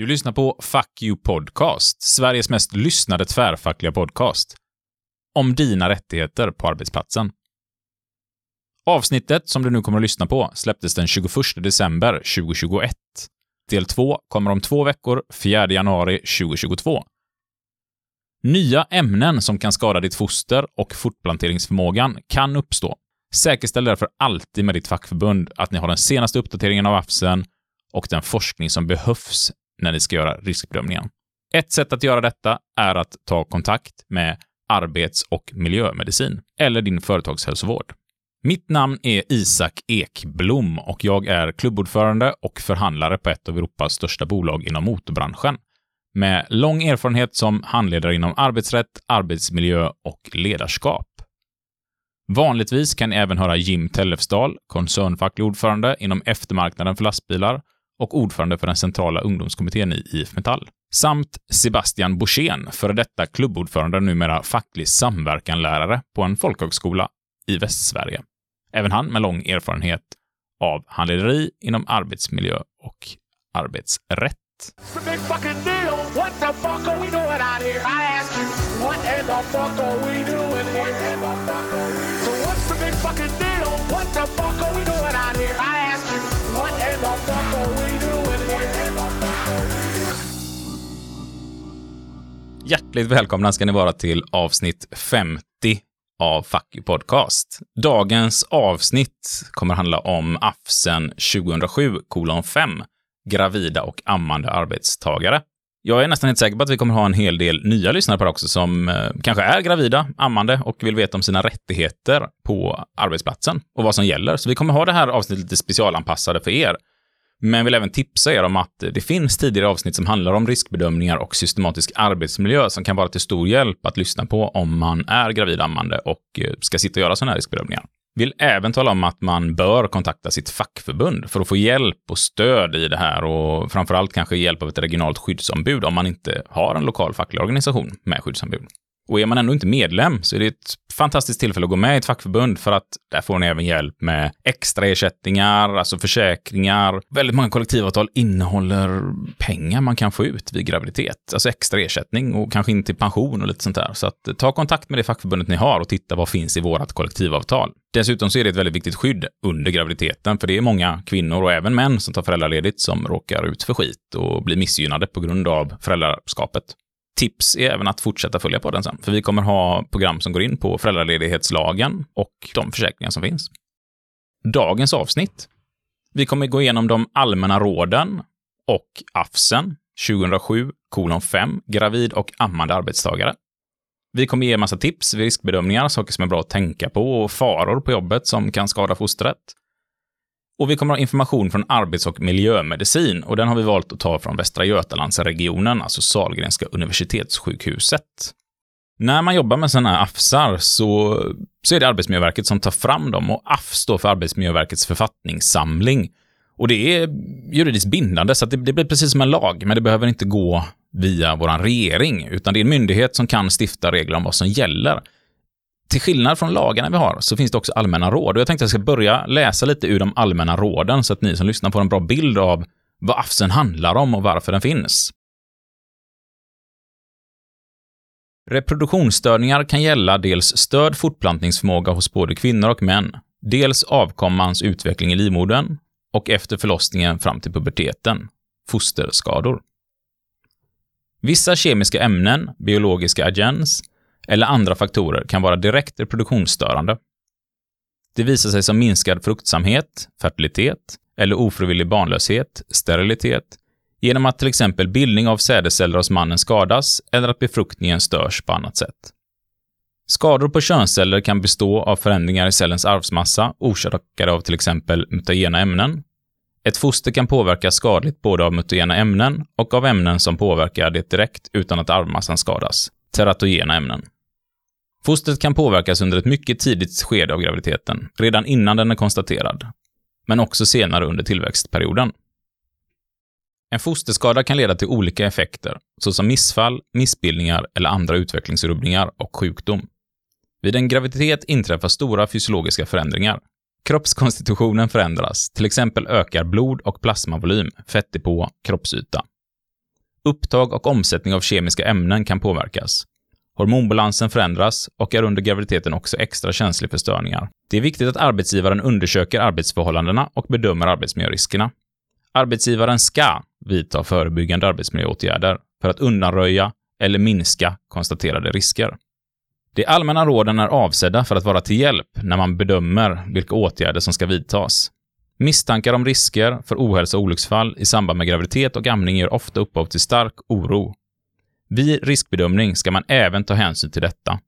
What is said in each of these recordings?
Du lyssnar på Fuck You Podcast, Sveriges mest lyssnade tvärfackliga podcast. Om dina rättigheter på arbetsplatsen. Avsnittet som du nu kommer att lyssna på släpptes den 21 december 2021. Del 2 kommer om två veckor, 4 januari 2022. Nya ämnen som kan skada ditt foster och fortplanteringsförmågan kan uppstå. Säkerställ därför alltid med ditt fackförbund att ni har den senaste uppdateringen av AFSen och den forskning som behövs när ni ska göra riskbedömningen. Ett sätt att göra detta är att ta kontakt med arbets och miljömedicin eller din företagshälsovård. Mitt namn är Isak Ekblom och jag är klubbordförande och förhandlare på ett av Europas största bolag inom motorbranschen med lång erfarenhet som handledare inom arbetsrätt, arbetsmiljö och ledarskap. Vanligtvis kan ni även höra Jim Tellefsdal, koncernfacklig ordförande inom eftermarknaden för lastbilar och ordförande för den centrala ungdomskommittén i IF Metall. Samt Sebastian Borssén, före detta klubbordförande och numera facklig samverkanlärare på en folkhögskola i Västsverige. Även han med lång erfarenhet av handlederi inom arbetsmiljö och arbetsrätt. Hjärtligt välkomna ska ni vara till avsnitt 50 av Fuck You Podcast. Dagens avsnitt kommer handla om AFSen 2007 kolon 5, gravida och ammande arbetstagare. Jag är nästan helt säker på att vi kommer ha en hel del nya lyssnare på det också som eh, kanske är gravida, ammande och vill veta om sina rättigheter på arbetsplatsen och vad som gäller. Så vi kommer ha det här avsnittet lite specialanpassade för er. Men vill även tipsa er om att det finns tidigare avsnitt som handlar om riskbedömningar och systematisk arbetsmiljö som kan vara till stor hjälp att lyssna på om man är gravidammande och eh, ska sitta och göra sådana här riskbedömningar. Vill även tala om att man bör kontakta sitt fackförbund för att få hjälp och stöd i det här och framförallt kanske hjälp av ett regionalt skyddsombud om man inte har en lokal facklig organisation med skyddsombud. Och är man ändå inte medlem så är det ett fantastiskt tillfälle att gå med i ett fackförbund för att där får ni även hjälp med extra ersättningar, alltså försäkringar. Väldigt många kollektivavtal innehåller pengar man kan få ut vid graviditet, alltså extra ersättning och kanske in till pension och lite sånt där. Så att eh, ta kontakt med det fackförbundet ni har och titta vad finns i vårt kollektivavtal. Dessutom så är det ett väldigt viktigt skydd under graviditeten, för det är många kvinnor och även män som tar föräldraledigt som råkar ut för skit och blir missgynnade på grund av föräldraskapet tips är även att fortsätta följa podden sen, för vi kommer ha program som går in på föräldraledighetslagen och de försäkringar som finns. Dagens avsnitt. Vi kommer gå igenom de allmänna råden och AFSen 2007 5, gravid och ammande arbetstagare. Vi kommer ge massa tips riskbedömningar, saker som är bra att tänka på och faror på jobbet som kan skada fostret. Och vi kommer ha information från arbets och miljömedicin och den har vi valt att ta från Västra Götalandsregionen, alltså Salgrenska universitetssjukhuset. När man jobbar med sådana här AFSar så, så är det Arbetsmiljöverket som tar fram dem och AFS står för Arbetsmiljöverkets författningssamling. Och det är juridiskt bindande, så det, det blir precis som en lag, men det behöver inte gå via vår regering, utan det är en myndighet som kan stifta regler om vad som gäller till skillnad från lagarna vi har så finns det också allmänna råd. Och jag tänkte att jag ska börja läsa lite ur de allmänna råden så att ni som lyssnar får en bra bild av vad AFSen handlar om och varför den finns. Reproduktionsstörningar kan gälla dels störd fortplantningsförmåga hos både kvinnor och män, dels avkommans utveckling i livmodern och efter förlossningen fram till puberteten, fosterskador. Vissa kemiska ämnen, biologiska agens, eller andra faktorer kan vara direkt reproduktionsstörande. Det visar sig som minskad fruktsamhet, fertilitet eller ofrivillig barnlöshet, sterilitet, genom att till exempel bildning av sädesceller hos mannen skadas eller att befruktningen störs på annat sätt. Skador på könsceller kan bestå av förändringar i cellens arvsmassa orsakade av till exempel mutagena ämnen. Ett foster kan påverkas skadligt både av mutagena ämnen och av ämnen som påverkar det direkt utan att arvmassan skadas, teratogena ämnen. Fostret kan påverkas under ett mycket tidigt skede av graviditeten, redan innan den är konstaterad, men också senare under tillväxtperioden. En fosterskada kan leda till olika effekter, såsom missfall, missbildningar eller andra utvecklingsrubbningar och sjukdom. Vid en graviditet inträffar stora fysiologiska förändringar. Kroppskonstitutionen förändras, till exempel ökar blod och plasmavolym, fettdepå, kroppsyta. Upptag och omsättning av kemiska ämnen kan påverkas. Hormonbalansen förändras och är under graviditeten också extra känslig för störningar. Det är viktigt att arbetsgivaren undersöker arbetsförhållandena och bedömer arbetsmiljöriskerna. Arbetsgivaren ska vidta förebyggande arbetsmiljöåtgärder för att undanröja eller minska konstaterade risker. De allmänna råden är avsedda för att vara till hjälp när man bedömer vilka åtgärder som ska vidtas. Misstankar om risker för ohälsa och olycksfall i samband med graviditet och amning ger ofta upphov till stark oro. Vid riskbedömning ska man även ta hänsyn till detta.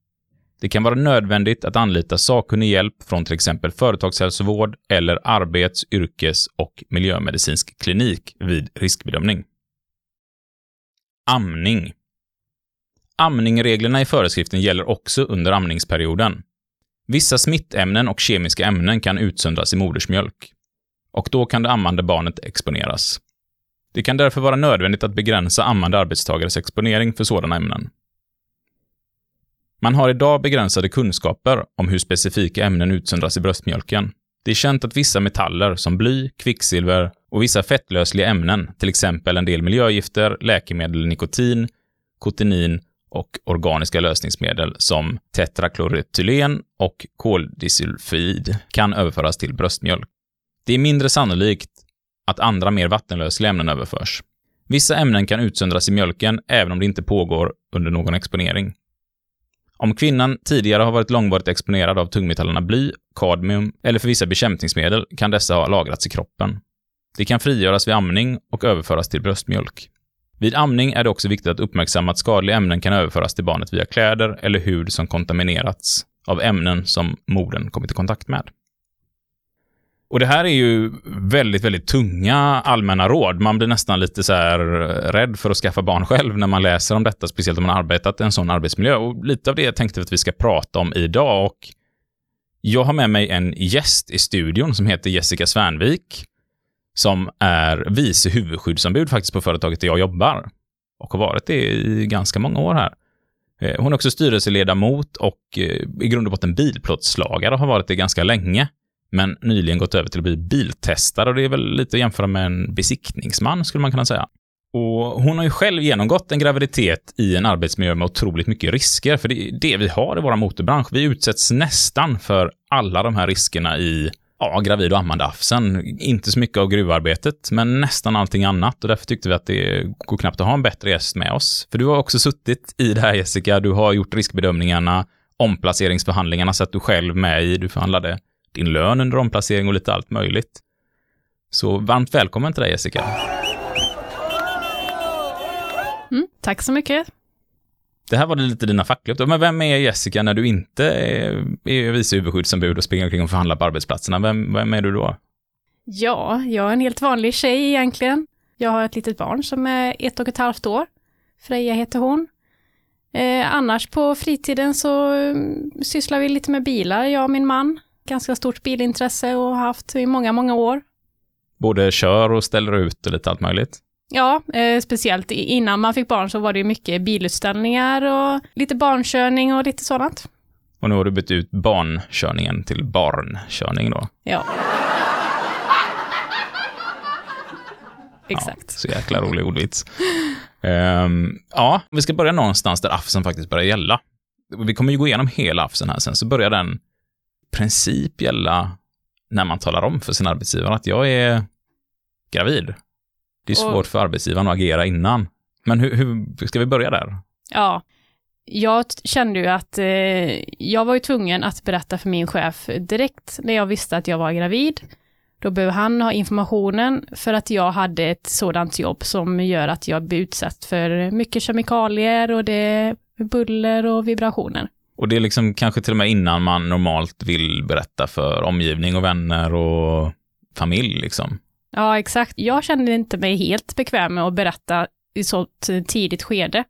Det kan vara nödvändigt att anlita sakkunnig hjälp från till exempel företagshälsovård eller arbets-, yrkes och miljömedicinsk klinik vid riskbedömning. Amning. Amningreglerna i föreskriften gäller också under amningsperioden. Vissa smittämnen och kemiska ämnen kan utsöndras i modersmjölk. Och då kan det ammande barnet exponeras. Det kan därför vara nödvändigt att begränsa ammande arbetstagares exponering för sådana ämnen. Man har idag begränsade kunskaper om hur specifika ämnen utsöndras i bröstmjölken. Det är känt att vissa metaller som bly, kvicksilver och vissa fettlösliga ämnen, till exempel en del miljögifter, läkemedel, nikotin, kotenin och organiska lösningsmedel som tetrakloretylen och koldisulfid kan överföras till bröstmjölk. Det är mindre sannolikt att andra mer vattenlösliga ämnen överförs. Vissa ämnen kan utsöndras i mjölken även om det inte pågår under någon exponering. Om kvinnan tidigare har varit långvarigt exponerad av tungmetallerna bly, kadmium eller för vissa bekämpningsmedel kan dessa ha lagrats i kroppen. Det kan frigöras vid amning och överföras till bröstmjölk. Vid amning är det också viktigt att uppmärksamma att skadliga ämnen kan överföras till barnet via kläder eller hud som kontaminerats av ämnen som modern kommit i kontakt med. Och det här är ju väldigt, väldigt tunga allmänna råd. Man blir nästan lite så här eh, rädd för att skaffa barn själv när man läser om detta, speciellt om man arbetat i en sån arbetsmiljö. Och lite av det tänkte vi att vi ska prata om idag. Och jag har med mig en gäst i studion som heter Jessica Svärnvik, som är vice huvudskyddsombud faktiskt på företaget där jag jobbar och har varit det i ganska många år här. Eh, hon är också styrelseledamot och eh, i grund och botten bilplåtslagare och har varit det ganska länge men nyligen gått över till att bli biltestare och det är väl lite att jämföra med en besiktningsman skulle man kunna säga. Och hon har ju själv genomgått en graviditet i en arbetsmiljö med otroligt mycket risker, för det är det vi har i vår motorbransch. Vi utsätts nästan för alla de här riskerna i ja, gravid och ammande afsen. Inte så mycket av gruvarbetet, men nästan allting annat och därför tyckte vi att det går knappt att ha en bättre gäst med oss. För du har också suttit i det här Jessica, du har gjort riskbedömningarna, omplaceringsförhandlingarna satt du själv med i, du förhandlade din lön under omplacering och lite allt möjligt. Så varmt välkommen till dig Jessica. Mm, tack så mycket. Det här var det lite dina uppdrag. Men vem är Jessica när du inte är, är vice huvudskyddsombud och springer omkring och förhandlar på arbetsplatserna? Vem, vem är du då? Ja, jag är en helt vanlig tjej egentligen. Jag har ett litet barn som är ett och ett halvt år. Freja heter hon. Eh, annars på fritiden så mm, sysslar vi lite med bilar, jag och min man ganska stort bilintresse och har haft i många, många år. Både kör och ställer ut och lite allt möjligt? Ja, eh, speciellt innan man fick barn så var det mycket bilutställningar och lite barnkörning och lite sådant. Och nu har du bytt ut barnkörningen till barnkörning då? Ja. Exakt. Ja, så jäkla rolig ordvits. um, ja, vi ska börja någonstans där AFSen faktiskt börjar gälla. Vi kommer ju gå igenom hela AFSen här sen, så börjar den princip gälla när man talar om för sin arbetsgivare att jag är gravid. Det är svårt och, för arbetsgivaren att agera innan. Men hur, hur, ska vi börja där? Ja, jag kände ju att eh, jag var ju tvungen att berätta för min chef direkt när jag visste att jag var gravid. Då behöver han ha informationen för att jag hade ett sådant jobb som gör att jag blir utsatt för mycket kemikalier och det buller och vibrationer. Och det är liksom kanske till och med innan man normalt vill berätta för omgivning och vänner och familj liksom. Ja, exakt. Jag kände inte mig helt bekväm med att berätta i så tidigt skede.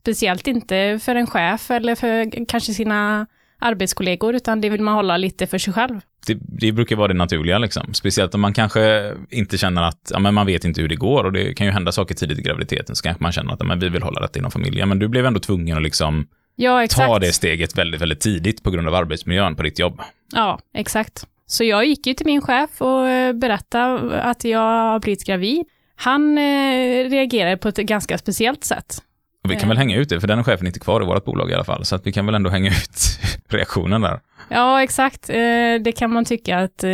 Speciellt inte för en chef eller för kanske sina arbetskollegor, utan det vill man hålla lite för sig själv. Det, det, brukar vara det naturliga, liksom. speciellt om man kanske inte känner att ja, men man vet inte hur det går och det kan ju hända saker tidigt i graviditeten, så kanske man känner att ja, men vi vill hålla detta inom familjen, men du blev ändå tvungen att liksom ja, ta det steget väldigt, väldigt tidigt på grund av arbetsmiljön på ditt jobb. Ja, exakt. Så jag gick ju till min chef och eh, berättade att jag har blivit gravid. Han eh, reagerade på ett ganska speciellt sätt. Och vi kan väl hänga ut det, för den chefen är inte kvar i vårt bolag i alla fall, så att vi kan väl ändå hänga ut reaktionen där. Ja, exakt. Eh, det kan man tycka att eh,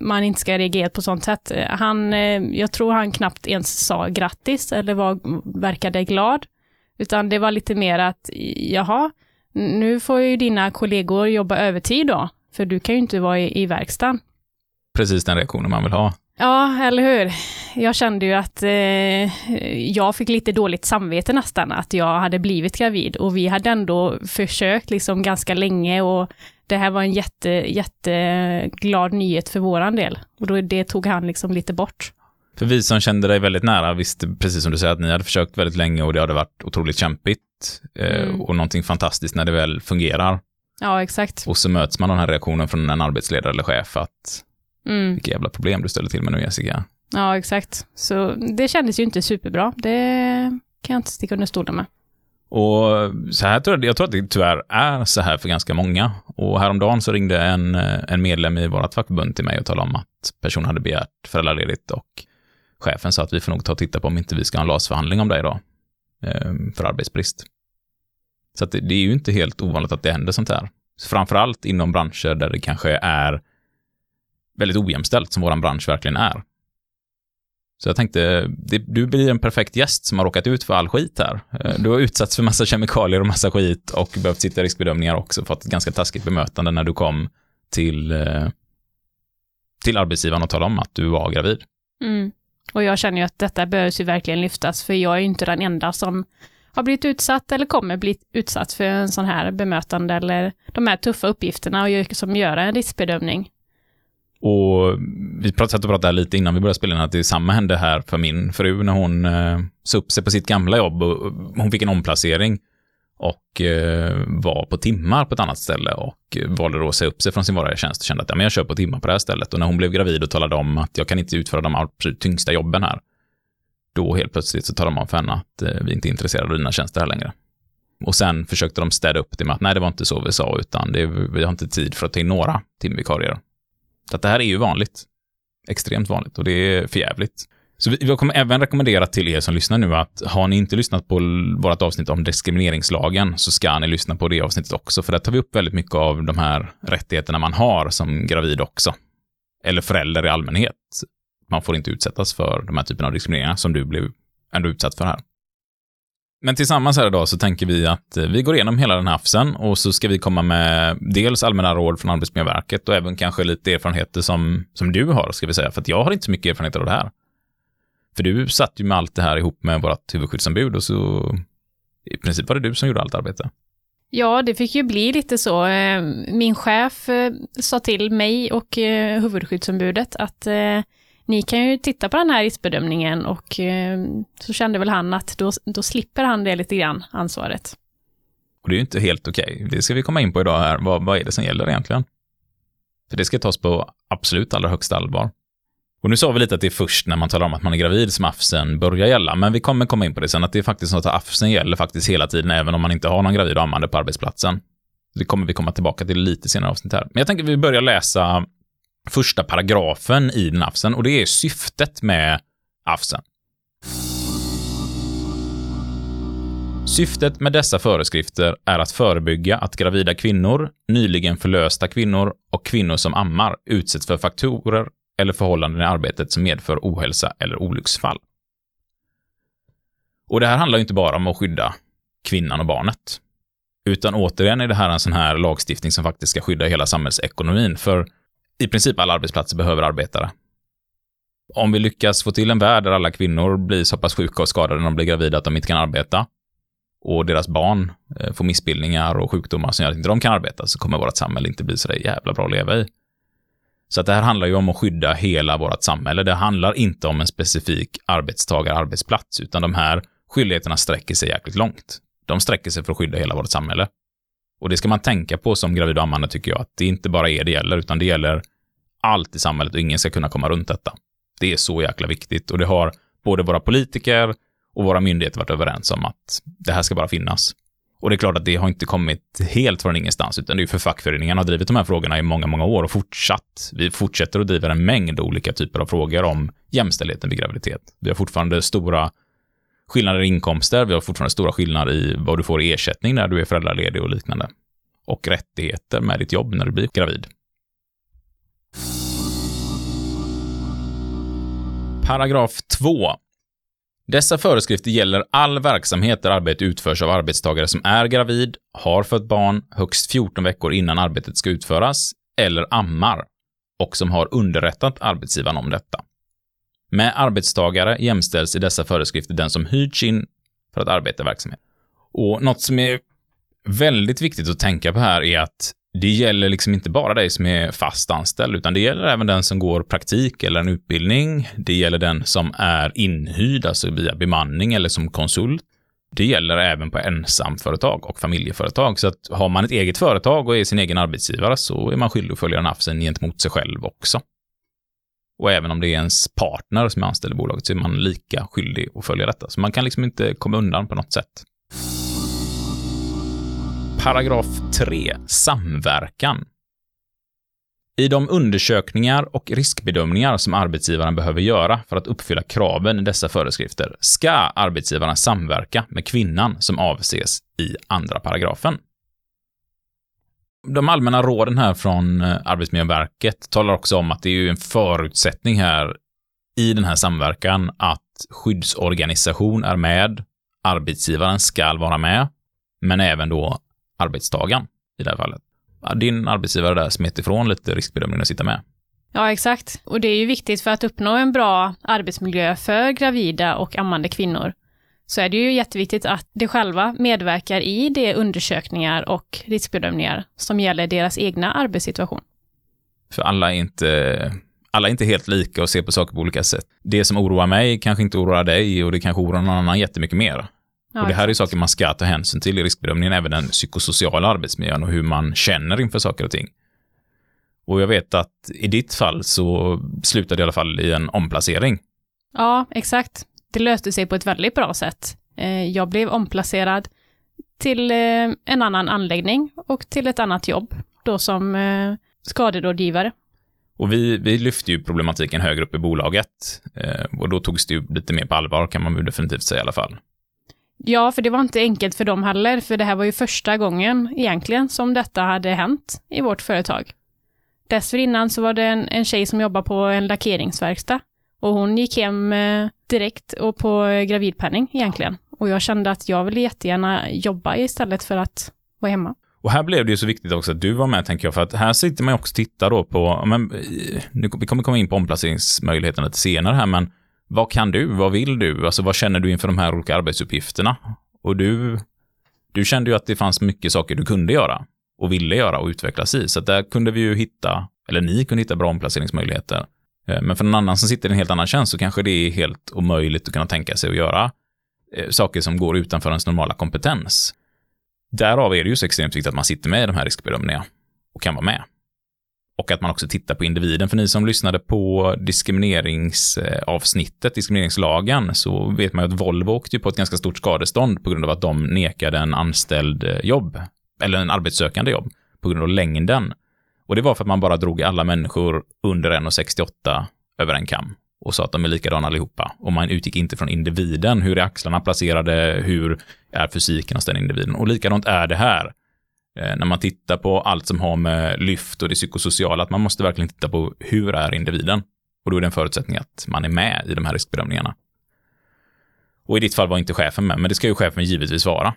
man inte ska reagera på sånt sätt. Eh, han, jag tror han knappt ens sa grattis eller var, verkade glad, utan det var lite mer att, jaha, nu får ju dina kollegor jobba övertid då, för du kan ju inte vara i, i verkstaden. Precis den reaktionen man vill ha. Ja, eller hur. Jag kände ju att eh, jag fick lite dåligt samvete nästan, att jag hade blivit gravid och vi hade ändå försökt liksom ganska länge och det här var en jätte, jätteglad nyhet för våran del. Och då, det tog han liksom lite bort. För vi som kände dig väldigt nära visste, precis som du säger, att ni hade försökt väldigt länge och det hade varit otroligt kämpigt. Eh, mm. Och någonting fantastiskt när det väl fungerar. Ja, exakt. Och så möts man av den här reaktionen från en arbetsledare eller chef att mm. vilka jävla problem du ställer till med nu Jessica. Ja, exakt. Så det kändes ju inte superbra. Det kan jag inte sticka under stolen med. Och så här tror jag, jag tror att det tyvärr är så här för ganska många. Och häromdagen så ringde en, en medlem i vårt fackförbund till mig och talade om att personen hade begärt föräldraledigt och chefen sa att vi får nog ta och titta på om inte vi ska ha en LAS-förhandling om det idag. Ehm, för arbetsbrist. Så att det, det, är ju inte helt ovanligt att det händer sånt här. Framförallt inom branscher där det kanske är väldigt ojämställt, som våran bransch verkligen är. Så jag tänkte, det, du blir en perfekt gäst som har råkat ut för all skit här. Eh, du har utsatts för massa kemikalier och massa skit och behövt sitta i riskbedömningar också, fått ett ganska taskigt bemötande när du kom till, eh, till arbetsgivaren och talade om att du var gravid. Mm. Och jag känner ju att detta behövs ju verkligen lyftas, för jag är ju inte den enda som har blivit utsatt eller kommer bli utsatt för en sån här bemötande eller de här tuffa uppgifterna och som gör en riskbedömning. Och vi satt och pratade lite innan vi började spela in att det samma hände här för min fru när hon eh, sa upp sig på sitt gamla jobb och hon fick en omplacering och eh, var på timmar på ett annat ställe och valde då att säga upp sig från sin vanliga tjänst och kände att ja, men jag kör på timmar på det här stället. Och när hon blev gravid och talade om att jag kan inte utföra de absolut tyngsta jobben här, då helt plötsligt så talade de om för henne att eh, vi inte är intresserade av dina tjänster här längre. Och sen försökte de städa upp det med att nej, det var inte så vi sa, utan det, vi har inte tid för att ta in några timvikarier. Så att det här är ju vanligt. Extremt vanligt och det är förjävligt. Så vi, jag kommer även rekommendera till er som lyssnar nu att har ni inte lyssnat på vårt avsnitt om diskrimineringslagen så ska ni lyssna på det avsnittet också, för där tar vi upp väldigt mycket av de här rättigheterna man har som gravid också. Eller förälder i allmänhet. Man får inte utsättas för de här typerna av diskrimineringar som du blev ändå utsatt för här. Men tillsammans här idag så tänker vi att eh, vi går igenom hela den här hafsen och så ska vi komma med dels allmänna råd från Arbetsmiljöverket och även kanske lite erfarenheter som, som du har, ska vi säga, för att jag har inte så mycket erfarenhet av det här. För du satt ju med allt det här ihop med vårt huvudskyddsombud och så i princip var det du som gjorde allt arbete. Ja, det fick ju bli lite så. Eh, min chef eh, sa till mig och huvudskyddsombudet att ni kan ju titta på den här riskbedömningen och eh, så kände väl han att då, då slipper han det lite grann, ansvaret. Och det är ju inte helt okej. Okay. Det ska vi komma in på idag här. Vad, vad är det som gäller egentligen? För det ska tas på absolut allra högsta allvar. Och nu sa vi lite att det är först när man talar om att man är gravid som AFSen börjar gälla, men vi kommer komma in på det sen, att det är faktiskt så att AFSen gäller faktiskt hela tiden, även om man inte har någon gravid och ammande på arbetsplatsen. Det kommer vi komma tillbaka till lite senare avsnitt här. Men jag tänker att vi börjar läsa första paragrafen i den AFSen och det är syftet med AFSen. Syftet med dessa föreskrifter är att förebygga att gravida kvinnor, nyligen förlösta kvinnor och kvinnor som ammar utsätts för faktorer eller förhållanden i arbetet som medför ohälsa eller olycksfall. Och det här handlar ju inte bara om att skydda kvinnan och barnet. Utan återigen är det här en sån här lagstiftning som faktiskt ska skydda hela samhällsekonomin. För i princip alla arbetsplatser behöver arbetare. Om vi lyckas få till en värld där alla kvinnor blir så pass sjuka och skadade när de blir gravida att de inte kan arbeta och deras barn eh, får missbildningar och sjukdomar som gör att inte de kan arbeta så kommer vårt samhälle inte bli så där jävla bra att leva i. Så att det här handlar ju om att skydda hela vårt samhälle. Det handlar inte om en specifik arbetstagare-arbetsplats, utan de här skyldigheterna sträcker sig jäkligt långt. De sträcker sig för att skydda hela vårt samhälle. Och det ska man tänka på som gravid och ammande tycker jag, att det inte bara är det gäller, utan det gäller allt i samhället och ingen ska kunna komma runt detta. Det är så jäkla viktigt och det har både våra politiker och våra myndigheter varit överens om att det här ska bara finnas. Och det är klart att det har inte kommit helt från ingenstans, utan det är ju för fackföreningarna har drivit de här frågorna i många, många år och fortsatt. Vi fortsätter att driva en mängd olika typer av frågor om jämställdheten vid graviditet. Vi har fortfarande stora skillnader i inkomster, vi har fortfarande stora skillnader i vad du får i ersättning när du är föräldraledig och liknande. Och rättigheter med ditt jobb när du blir gravid. Paragraf 2. Dessa föreskrifter gäller all verksamhet där arbete utförs av arbetstagare som är gravid, har fött barn högst 14 veckor innan arbetet ska utföras, eller ammar, och som har underrättat arbetsgivaren om detta. Med arbetstagare jämställs i dessa föreskrifter den som hyrts in för att arbeta i verksamheten.” Och något som är väldigt viktigt att tänka på här är att det gäller liksom inte bara dig som är fast anställd, utan det gäller även den som går praktik eller en utbildning. Det gäller den som är inhyrd, alltså via bemanning eller som konsult. Det gäller även på ensamföretag och familjeföretag. Så att har man ett eget företag och är sin egen arbetsgivare så är man skyldig att följa den AFSen gentemot sig själv också. Och även om det är ens partner som är anställd i bolaget så är man lika skyldig att följa detta. Så man kan liksom inte komma undan på något sätt. Paragraf 3. Samverkan. I de undersökningar och riskbedömningar som arbetsgivaren behöver göra för att uppfylla kraven i dessa föreskrifter ska arbetsgivaren samverka med kvinnan som avses i andra paragrafen. De allmänna råden här från eh, Arbetsmiljöverket talar också om att det är ju en förutsättning här i den här samverkan att skyddsorganisation är med, arbetsgivaren ska vara med, men även då arbetstagaren i det här fallet. Din arbetsgivare där smet ifrån lite riskbedömning att sitta med. Ja, exakt. Och det är ju viktigt för att uppnå en bra arbetsmiljö för gravida och ammande kvinnor. Så är det ju jätteviktigt att de själva medverkar i de undersökningar och riskbedömningar som gäller deras egna arbetssituation. För alla är inte alla är inte helt lika och ser på saker på olika sätt. Det som oroar mig kanske inte oroar dig och det kanske oroar någon annan jättemycket mer. Ja, och det här är saker man ska ta hänsyn till i riskbedömningen, även den psykosociala arbetsmiljön och hur man känner inför saker och ting. Och jag vet att i ditt fall så slutade det i alla fall i en omplacering. Ja, exakt. Det löste sig på ett väldigt bra sätt. Eh, jag blev omplacerad till eh, en annan anläggning och till ett annat jobb, då som eh, skaderådgivare. Och vi, vi lyfte ju problematiken högre upp i bolaget och då togs det ju lite mer på allvar kan man definitivt säga i alla fall. Ja, för det var inte enkelt för dem heller, för det här var ju första gången egentligen som detta hade hänt i vårt företag. Dessförinnan så var det en, en tjej som jobbade på en lackeringsverkstad och hon gick hem eh, direkt och på gravidpenning egentligen. Och jag kände att jag ville jättegärna jobba istället för att vara hemma. Och här blev det ju så viktigt också att du var med, tänker jag, för att här sitter man ju också och tittar då på, men, eh, nu, vi kommer komma in på omplaceringsmöjligheterna lite senare här, men vad kan du? Vad vill du? Alltså vad känner du inför de här olika arbetsuppgifterna? Och du, du kände ju att det fanns mycket saker du kunde göra och ville göra och utvecklas i. Så där kunde vi ju hitta, eller ni kunde hitta bra omplaceringsmöjligheter. Eh, men för någon annan som sitter i en helt annan tjänst så kanske det är helt omöjligt att kunna tänka sig att göra eh, saker som går utanför ens normala kompetens. Därav är det ju så extremt viktigt att man sitter med i de här riskbedömningarna och kan vara med. Och att man också tittar på individen. För ni som lyssnade på diskrimineringsavsnittet, diskrimineringslagen, så vet man ju att Volvo åkte på ett ganska stort skadestånd på grund av att de nekade en anställd eh, jobb, eller en arbetssökande jobb, på grund av längden. Och det var för att man bara drog alla människor under 1,68 över en kam och sa att de är likadana allihopa. Och man utgick inte från individen. Hur är axlarna placerade? Hur är fysiken hos den individen? Och likadant är det här. Eh, när man tittar på allt som har med lyft och det psykosociala, att man måste verkligen titta på hur är individen? Och då är det en förutsättning att man är med i de här riskbedömningarna. Och i ditt fall var inte chefen med, men det ska ju chefen givetvis vara.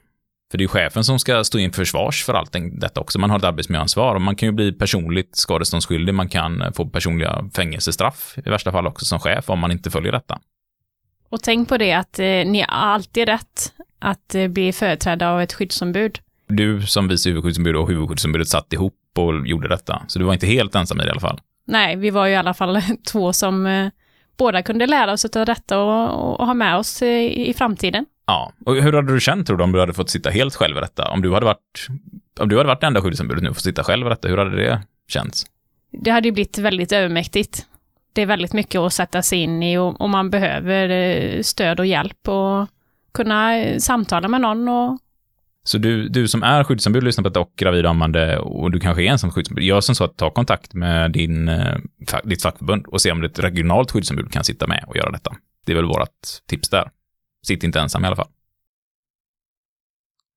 För det är ju chefen som ska stå in försvars för allt detta också. Man har ett arbetsmiljöansvar och man kan ju bli personligt skadeståndsskyldig. Man kan eh, få personliga fängelsestraff i värsta fall också som chef om man inte följer detta. Och tänk på det att eh, ni har alltid rätt att eh, bli företrädda av ett skyddsombud du som vice huvudskyddsombud och huvudskyddsombudet satt ihop och gjorde detta. Så du var inte helt ensam i det i alla fall. Nej, vi var ju i alla fall två som eh, båda kunde lära oss av detta och, och, ha med oss i, i framtiden. Ja, och hur hade du känt tror du om du hade fått sitta helt själv i detta? Om du hade varit, om du hade varit det enda skyddsombudet nu och fått sitta själv i detta, hur hade det känts? Det hade ju blivit väldigt övermäktigt. Det är väldigt mycket att sätta sig in i och, och man behöver eh, stöd och hjälp och kunna samtala med någon och så du, du som är skyddsombud lyssnar på detta och gravid och ammande och du kanske är ensam skyddsombud. Gör som så att ta kontakt med din, eh, ditt fackförbund och se om ett regionalt skyddsombud kan sitta med och göra detta. Det är väl vårt tips där. Sitt inte ensam i alla fall.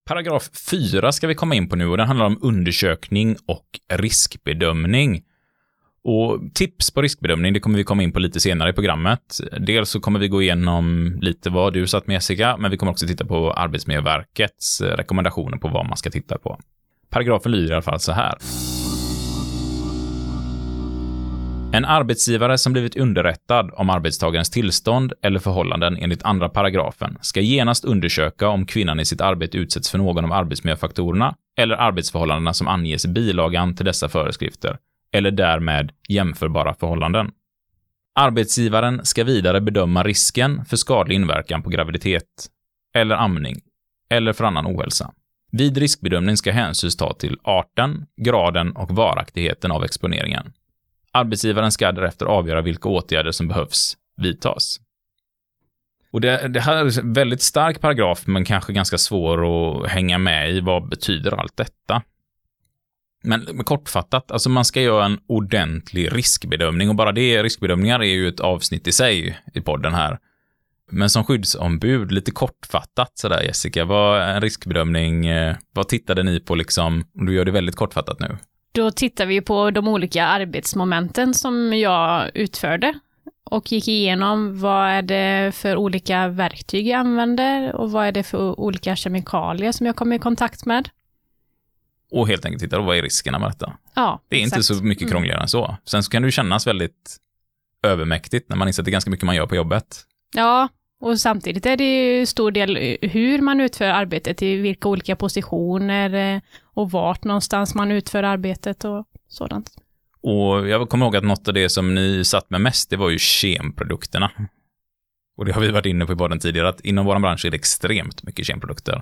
Paragraf 4 ska vi komma in på nu och den handlar om undersökning och riskbedömning. Och tips på riskbedömning, det kommer vi komma in på lite senare i programmet. Dels så kommer vi gå igenom lite vad du satt med Jessica, men vi kommer också titta på Arbetsmiljöverkets eh, rekommendationer på vad man ska titta på. Paragrafen lyder i alla fall så här. En arbetsgivare som blivit underrättad om arbetstagarens tillstånd eller förhållanden enligt andra paragrafen ska genast undersöka om kvinnan i sitt arbete utsätts för någon av arbetsmiljöfaktorerna eller arbetsförhållandena som anges i bilagan till dessa föreskrifter eller därmed jämförbara förhållanden. Arbetsgivaren ska vidare bedöma risken för skadlig inverkan på graviditet eller amning eller för annan ohälsa. Vid riskbedömning ska hänsyn tas till arten, graden och varaktigheten av exponeringen. Arbetsgivaren ska därefter avgöra vilka åtgärder som behövs vidtas. Och det, det, här är en väldigt stark paragraf, men kanske ganska svår att hänga med i. Vad betyder allt detta? Men, men kortfattat, alltså man ska göra en ordentlig riskbedömning och bara det, riskbedömningar är ju ett avsnitt i sig i podden här. Men som skyddsombud, lite kortfattat sådär Jessica, vad en riskbedömning, eh, vad tittade ni på liksom, om du gör det väldigt kortfattat nu? Då tittar vi på de olika arbetsmomenten som jag utförde och gick igenom vad är det för olika verktyg jag använder och vad är det för olika kemikalier som jag kommer i kontakt med. Och helt enkelt titta, vad är riskerna med detta? Ja, Det är exakt. inte så mycket krångligare än så. Sen så kan det ju kännas väldigt övermäktigt när man inser att det är ganska mycket man gör på jobbet. Ja, och samtidigt är det ju stor del hur man utför arbetet, i vilka olika positioner eh, och vart någonstans man utför arbetet och sådant. Och jag kommer ihåg att något av det som ni satt med mest, det var ju kemprodukterna. Och det har vi varit inne på i podden tidigare, att inom vår bransch är det extremt mycket kemprodukter.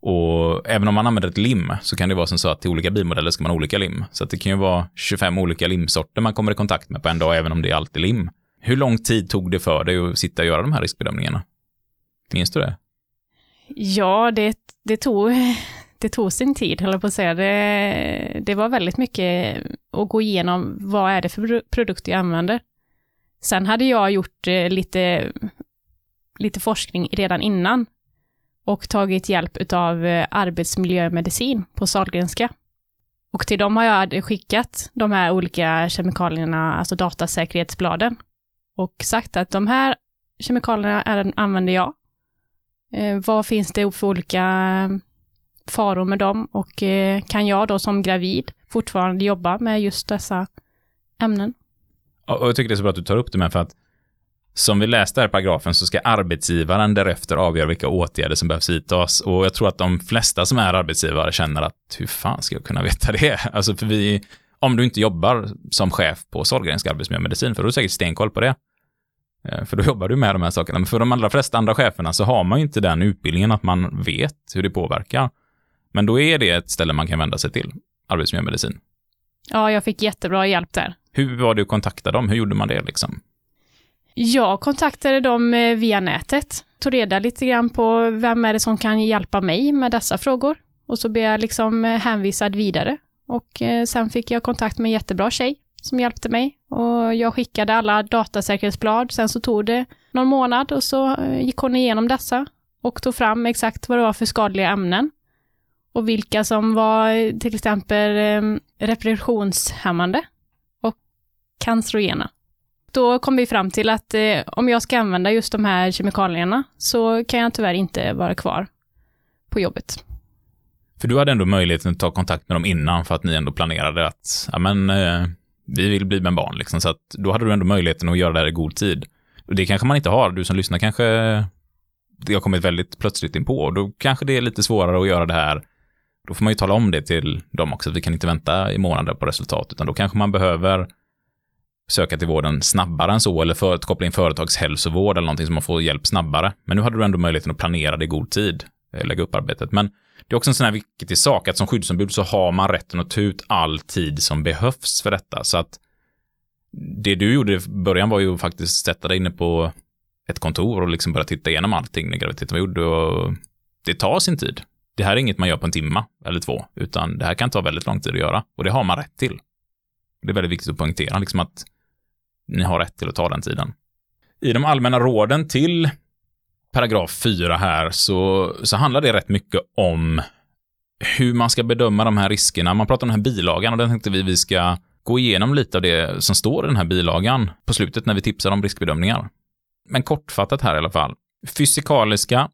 Och även om man använder ett lim så kan det vara som så att till olika bilmodeller ska man ha olika lim. Så att det kan ju vara 25 olika limsorter man kommer i kontakt med på en dag, även om det är alltid lim. Hur lång tid tog det för dig att sitta och göra de här riskbedömningarna? Minns du det? Ja, det, det, tog, det tog sin tid, höll jag på att säga. Det, det var väldigt mycket att gå igenom vad är det för produkter jag använder. Sen hade jag gjort eh, lite, lite forskning redan innan och tagit hjälp av eh, arbetsmiljömedicin på Sahlgrenska. Och till dem har jag skickat de här olika kemikalierna, alltså datasäkerhetsbladen, och sagt att de här kemikalierna är, använder jag. Eh, vad finns det för olika eh, faror med dem och eh, kan jag då som gravid fortfarande jobba med just dessa ämnen? Och jag tycker det är så bra att du tar upp det med för att som vi läste här i paragrafen så ska arbetsgivaren därefter avgöra vilka åtgärder som behövs vidtas. Och jag tror att de flesta som är arbetsgivare känner att hur fan ska jag kunna veta det? Alltså för vi, om du inte jobbar som chef på Sahlgrenska arbetsmiljömedicin, för då är du säkert stenkoll på det. Eh, För då jobbar du med de här sakerna. Men för de allra flesta andra cheferna så har man ju inte den utbildningen att man vet hur det påverkar. Men då är det ett ställe man kan vända sig till, arbetsmiljömedicin. Ja, jag fick jättebra hjälp där. Hur var det att kontakta dem? Hur gjorde man det liksom? Jag kontaktade dem eh, via nätet, tog reda lite grann på vem är det som kan hjälpa mig med dessa frågor. Och så blev jag liksom eh, hänvisad vidare. Och eh, sen fick jag kontakt med en jättebra tjej som hjälpte mig. Och jag skickade alla datasäkerhetsblad, sen så tog det någon månad och så gick hon igenom dessa och tog fram exakt vad det var för skadliga ämnen. Och vilka som var till exempel reproduktionshämmande och cancerogena. Då kom vi fram till att eh, om jag ska använda just de här kemikalierna så kan jag tyvärr inte vara kvar på jobbet. För du hade ändå möjligheten att ta kontakt med dem innan för att ni ändå planerade att, ja men, eh, vi vill bli med barn liksom. Så att då hade du ändå möjligheten att göra det här i god tid. Och det kanske man inte har. Du som lyssnar kanske, det har kommit väldigt plötsligt in på. Och då kanske det är lite svårare att göra det här. Då får man ju tala om det till dem också, vi kan inte vänta i månader på resultat, utan då kanske man behöver söka till vården snabbare än så, eller för att koppla in företagshälsovård eller någonting som man får hjälp snabbare. Men nu hade du ändå möjligheten att planera det i god tid, eh, lägga upp arbetet. Men det är också en sån här viktig sak, att som skyddsombud så har man rätten att ta ut all tid som behövs för detta. Så att det du gjorde i början var ju att faktiskt sätta dig inne på ett kontor och liksom börja titta igenom allting när graviditeten var gjord. Och det tar sin tid. det här är inget man gör på en timma eller två, utan det här kan ta väldigt lång tid att göra och det har man rätt till. Det är väldigt viktigt att poängtera liksom att ni har rätt till att ta den tiden. I de allmänna råden till paragraf 4 här så, så handlar det rätt mycket om hur man ska bedöma de här riskerna. Man pratar om den här bilagan och den tänkte vi vi ska gå igenom lite av det som står i den här bilagan på slutet när vi tipsar om riskbedömningar. Men kortfattat här i alla fall. Fysikaliska,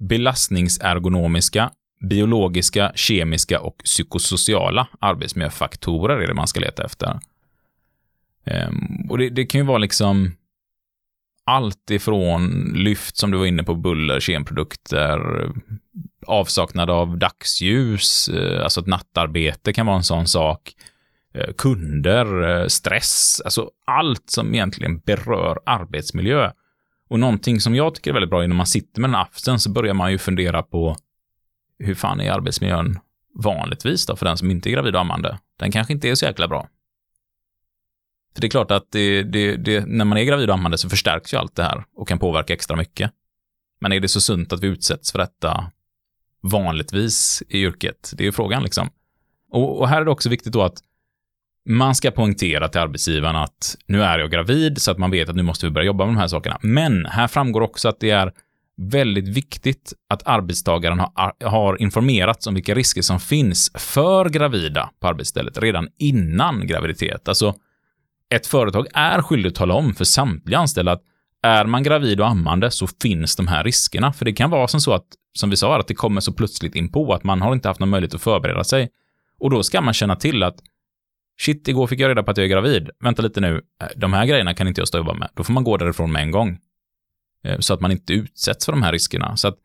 belastningsergonomiska, biologiska, kemiska och psykosociala arbetsmiljöfaktorer är det man ska leta efter. Um, och det, det, kan ju vara liksom allt ifrån lyft som du var inne på, buller, kemprodukter, avsaknad av dagsljus, eh, alltså ett nattarbete kan vara en sån sak, eh, kunder, eh, stress, alltså allt som egentligen berör arbetsmiljö. Och någonting som jag tycker är väldigt bra är när man sitter med den aften så börjar man ju fundera på hur fan är arbetsmiljön vanligtvis då för den som inte är gravid och ammande? Den kanske inte är så jäkla bra. För det är klart att det, det, det, när man är gravid och ammande så förstärks ju allt det här och kan påverka extra mycket. Men är det så sunt att vi utsätts för detta vanligtvis i yrket? Det är ju frågan liksom. Och, och här är det också viktigt då att man ska poängtera till arbetsgivaren att nu är jag gravid så att man vet att nu måste vi börja jobba med de här sakerna. Men här framgår också att det är väldigt viktigt att arbetstagaren har, har informerats om vilka risker som finns för gravida på arbetsstället redan innan graviditet. Alltså, ett företag är skyldigt att tala om för samtliga anställda att är man gravid och ammande så finns de här riskerna. För det kan vara som så att, som vi sa, att det kommer så plötsligt in på att man har inte haft någon möjlighet att förbereda sig. Och då ska man känna till att shit, igår fick jag reda på att jag är gravid. Vänta lite nu, äh, de här grejerna kan inte jag stå och jobba med. Då får man gå därifrån med en gång. Eh, så att man inte utsätts för de här riskerna. Så att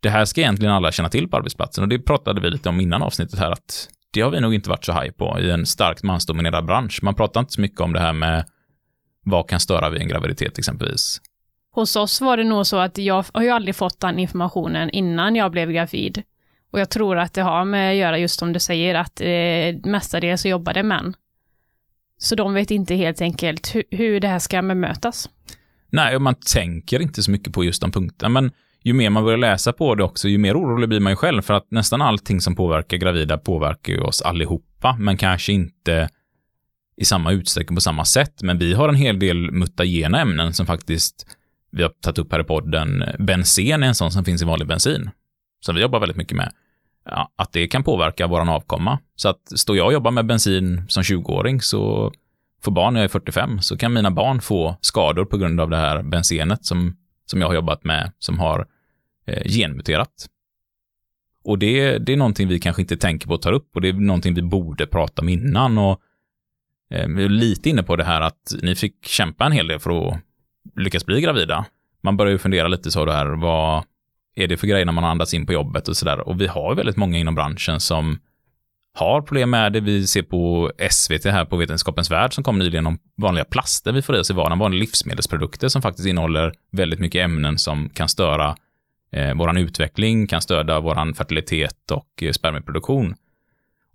det här ska egentligen alla känna till på arbetsplatsen och det pratade vi lite om innan avsnittet här att det har vi nog inte varit så high på i en starkt mansdominerad bransch. Man pratar inte så mycket om det här med vad kan störa vid en graviditet exempelvis. Hos oss var det nog så att jag har ju aldrig fått den informationen innan jag blev gravid. Och jag tror att det har med att göra just som du säger, att eh, mestadels så jobbar det män. Så de vet inte helt enkelt hur, hur det här ska bemötas. Nej, och man tänker inte så mycket på just de punkterna, men ju mer man börjar läsa på det också, ju mer orolig blir man ju själv för att nästan allting som påverkar gravida påverkar ju oss allihopa, men kanske inte i samma utsträckning på samma sätt. Men vi har en hel del mutagena ämnen som faktiskt vi har tagit upp här i podden. Bensen är en sån som finns i vanlig bensin, som vi jobbar väldigt mycket med. Ja, att det kan påverka våran avkomma. Så att står jag och jobbar med bensin som 20-åring så får barn när jag är 45 så kan mina barn få skador på grund av det här bensenet som som jag har jobbat med som har eh, genmuterat. Och det, det är någonting vi kanske inte tänker på att ta upp och det är någonting vi borde prata om innan. Och eh, vi är lite inne på det här att ni fick kämpa en hel del för att lyckas bli gravida. Man börjar ju fundera lite så det här, vad är det för grejer när man andas in på jobbet och sådär. Och vi har väldigt många inom branschen som har problem med det. Vi ser på SVT här på Vetenskapens Värld som kom nyligen om vanliga plaster vi får i oss i vardagen, vanliga livsmedelsprodukter som faktiskt innehåller väldigt mycket ämnen som kan störa eh, våran utveckling, kan stödja våran fertilitet och eh, spermieproduktion.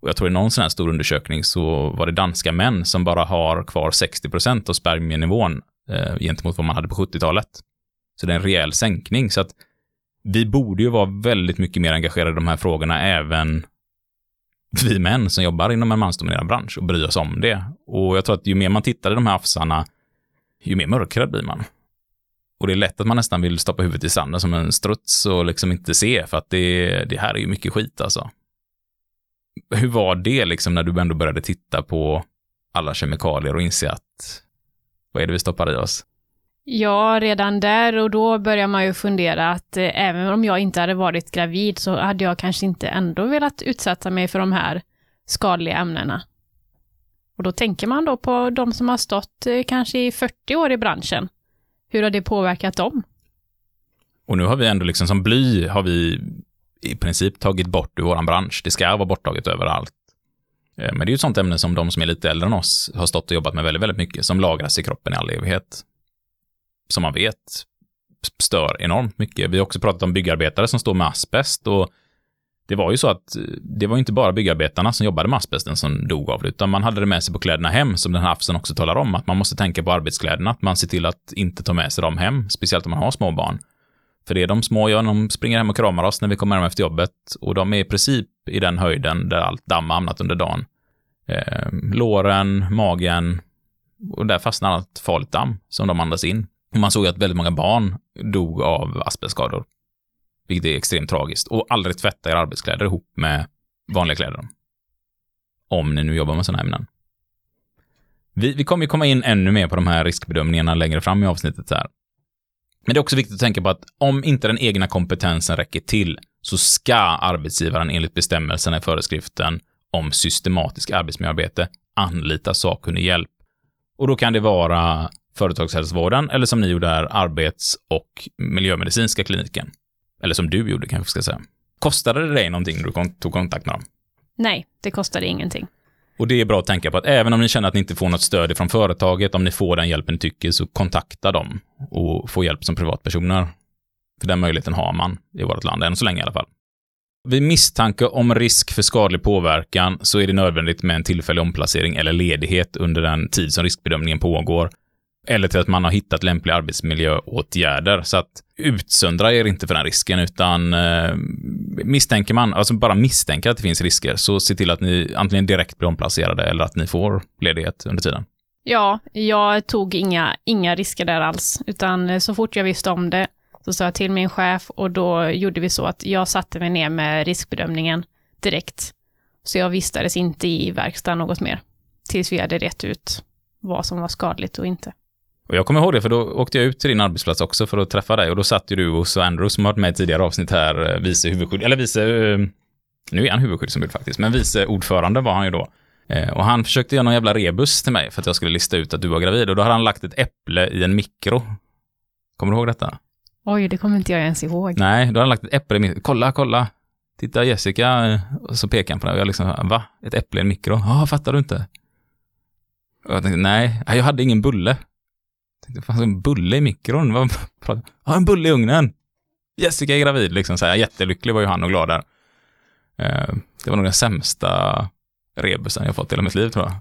Och jag tror i någon sån här stor undersökning så var det danska män som bara har kvar 60% av spermienivån eh, gentemot vad man hade på 70-talet. Så det är en rejäl sänkning. Så att vi borde ju vara väldigt mycket mer engagerade i de här frågorna även vi män som jobbar inom en mansdominerad bransch och bryr oss om det. Och jag tror att ju mer man tittar i de här afsarna, ju mer mörkrädd blir man. Och det är lätt att man nästan vill stoppa huvudet i sanden som en struts och liksom inte se, för att det, det här är ju mycket skit alltså. Hur var det liksom när du ändå började titta på alla kemikalier och inse att vad är det vi stoppar i oss? Ja, redan där och då börjar man ju fundera att eh, även om jag inte hade varit gravid så hade jag kanske inte ändå velat utsätta mig för de här skadliga ämnena. Och då tänker man då på de som har stått eh, kanske i 40 år i branschen. Hur har det påverkat dem? Och nu har vi ändå liksom som bly har vi i princip tagit bort ur våran bransch. Det ska vara borttaget överallt. Eh, men det är ju ett sånt ämne som de som är lite äldre än oss har stått och jobbat med väldigt, väldigt mycket, som lagras i kroppen i all evighet som man vet stör enormt mycket. Vi har också pratat om byggarbetare som står med asbest och det var ju så att eh, det var inte bara byggarbetarna som jobbade med asbesten som dog av det, utan man hade det med sig på kläderna hem, som den här afsen också talar om, att man måste tänka på arbetskläderna, att man ser till att inte ta med sig dem hem, speciellt om man har små barn. För det är de små, ja, de springer hem och kramar oss när vi kommer hem efter jobbet och de är i princip i den höjden där allt damm har hamnat under dagen. Eh, låren, magen och där fastnar allt farligt damm som de andas in. Och man såg att väldigt många barn dog av asbestskador, vilket är extremt tragiskt. Och aldrig tvätta era arbetskläder ihop med vanliga kläder. Om ni nu jobbar med sådana ämnen. Vi, vi kommer ju komma in ännu mer på de här riskbedömningarna längre fram i avsnittet här. Men det är också viktigt att tänka på att om inte den egna kompetensen räcker till så ska arbetsgivaren enligt bestämmelserna i föreskriften om systematisk arbetsmiljöarbete anlita sakkunnig hjälp. Och då kan det vara företagshälsovården eller som ni gjorde här, arbets och miljömedicinska kliniken. Eller som du gjorde kanske ska säga. Kostade det dig någonting när du tog kontakt med dem? Nej, det kostade ingenting. Och det är bra att tänka på att även om ni känner att ni inte får något stöd från företaget, om ni får den hjälpen ni tycker, så kontakta dem och få hjälp som privatpersoner. För den möjligheten har man i vårt land, än så länge i alla fall. Vid misstanke om risk för skadlig påverkan så är det nödvändigt med en tillfällig omplacering eller ledighet under den tid som riskbedömningen pågår. Eller till att man har hittat lämpliga arbetsmiljöåtgärder. Så att utsöndra er inte för den risken, utan eh, misstänker man, alltså bara misstänker att det finns risker, så se till att ni antingen direkt blir omplacerade eller att ni får ledighet under tiden. Ja, jag tog inga, inga risker där alls, utan eh, så fort jag visste om det så sa jag till min chef och då gjorde vi så att jag satte mig ner med riskbedömningen direkt. Så jag vistades inte i verkstaden något mer, tills vi hade rätt ut vad som var skadligt och inte. Och jag kommer ihåg det, för då åkte jag ut till din arbetsplats också för att träffa dig och då satt ju du och så Andrew som har varit med i tidigare avsnitt här, eh, vice huvudskydd, eller vice, eh, nu är han huvudskyddsombud faktiskt, men vice ordförande var han ju då. Eh, och han försökte göra någon jävla rebus till mig för att jag skulle lista ut att du var gravid och då hade han lagt ett äpple i en mikro. Kommer du ihåg detta? Oj, det kommer inte jag ens ihåg. Nej, då hade han lagt ett äpple i mikro. Kolla, kolla. Titta Jessica. Och så pekade han på det och jag liksom, va? Ett äpple i en mikro? Ja, fattar du inte? Och jag tänkte, nej, jag hade ingen bulle. Tänkte, fan, en bulle i mikron? Vad Ja, en bulle i ugnen! Jessica är gravid, liksom så här. Jättelycklig var ju han och glad där. Eh, det var nog den sämsta rebusen jag fått i hela mitt liv, tror jag.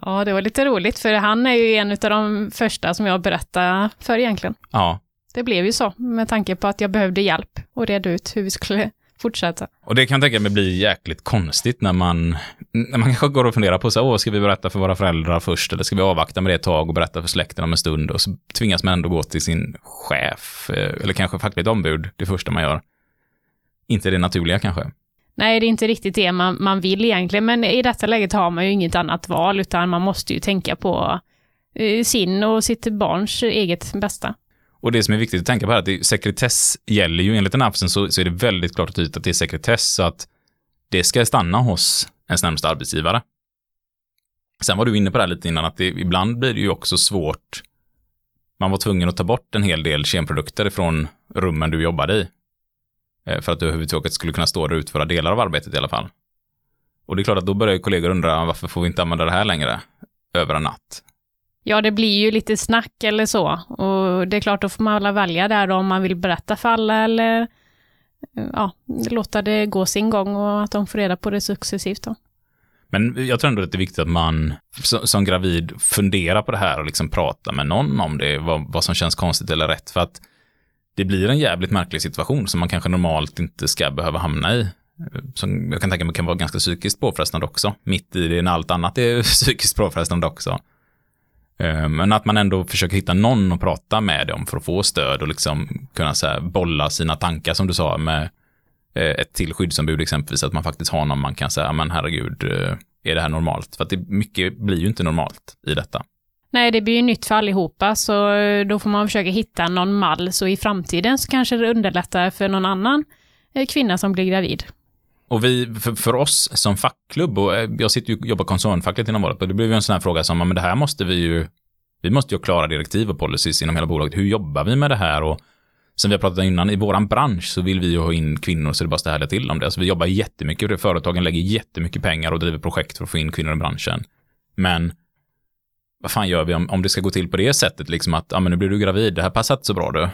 Ja, det var lite roligt, för han är ju en av de första som jag berättade för egentligen. Ja. Det blev ju så, med tanke på att jag behövde hjälp och reda ut hur vi skulle fortsätta. Och det kan jag tänka mig blir jäkligt konstigt när man, när man kanske går och funderar på så åh, ska vi berätta för våra föräldrar först eller ska vi avvakta med det ett tag och berätta för släkten om en stund och så tvingas man ändå gå till sin chef eh, eller kanske fackligt ombud det första man gör. Inte det naturliga kanske. Nej, det är inte riktigt det man, man vill egentligen, men i detta läget har man ju inget annat val, utan man måste ju tänka på eh, sin och sitt barns eget bästa. Och det som är viktigt att tänka på är att det, sekretess gäller ju enligt den här så, så är det väldigt klart och tydligt att det är sekretess så att det ska stanna hos ens närmsta arbetsgivare. Sen var du inne på det här lite innan att det, ibland blir det ju också svårt. Man var tvungen att ta bort en hel del kemprodukter från rummen du jobbade i. Eh, för att du överhuvudtaget skulle kunna stå där och utföra delar av arbetet i alla fall. Och det är klart att då börjar kollegor undra varför får vi inte använda det här längre över en natt? Ja, det blir ju lite snack eller så. Och det är klart, då får man alla välja där då, om man vill berätta för alla eller ja, låta det gå sin gång och att de får reda på det successivt då. Men jag tror ändå att det är viktigt att man som gravid funderar på det här och liksom pratar med någon om det, vad, vad som känns konstigt eller rätt. För att det blir en jävligt märklig situation som man kanske normalt inte ska behöva hamna i. Som jag kan tänka mig kan vara ganska psykiskt påfrestande också. Mitt i det när allt annat är psykiskt påfrestande också. Eh, men att man ändå försöker hitta någon att prata med dem för att få stöd och liksom kunna så bolla sina tankar som du sa med eh, ett till skyddsombud exempelvis, att man faktiskt har någon man kan säga, men herregud, eh, är det här normalt? För att det, mycket blir ju inte normalt i detta. Nej, det blir ju nytt för allihopa, så då får man försöka hitta någon mall, så i framtiden så kanske det underlättar för någon annan kvinna som blir gravid. Och vi, för, för, oss som fackklubb, och eh, jag sitter ju och jobbar koncernfackligt inom vårt, och det blev ju en sån här fråga som, men det här måste vi ju, vi måste ju ha klara direktiv och policies inom hela bolaget. Hur jobbar vi med det här? Och som vi har pratat om innan, i våran bransch så vill vi ju ha in kvinnor så det bara ställer till om det. Alltså vi jobbar jättemycket, företagen lägger jättemycket pengar och driver projekt för att få in kvinnor i branschen. Men vad fan gör vi om, om det ska gå till på det sättet, liksom att, ja men nu blir du gravid, det här passar inte så bra du.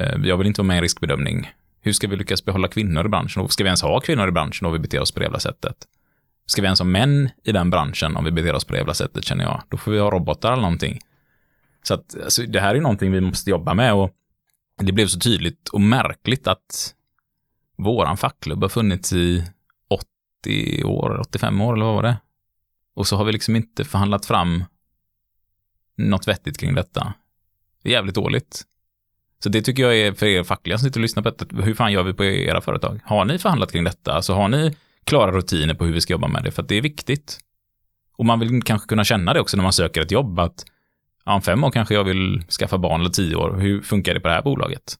Eh, jag vill inte vara med i en riskbedömning. Hur ska vi lyckas behålla kvinnor i branschen? Och ska vi ens ha kvinnor i branschen om vi beter oss på det jävla sättet? Ska vi ens ha män i den branschen om vi beter oss på det jävla sättet, känner jag. Då får vi ha robotar eller någonting. Så att alltså, det här är någonting vi måste jobba med och det blev så tydligt och märkligt att våran fackklubb har funnits i 80 år, 85 år eller vad var det? Och så har vi liksom inte förhandlat fram något vettigt kring detta. Det är jävligt dåligt. Så det tycker jag är för er fackliga som sitter och lyssnar på detta. Hur fan gör vi på era företag? Har ni förhandlat kring detta? Alltså har ni klara rutiner på hur vi ska jobba med det? För att det är viktigt. Och man vill kanske kunna känna det också när man söker ett jobb att om fem år kanske jag vill skaffa barn eller tio år. Hur funkar det på det här bolaget?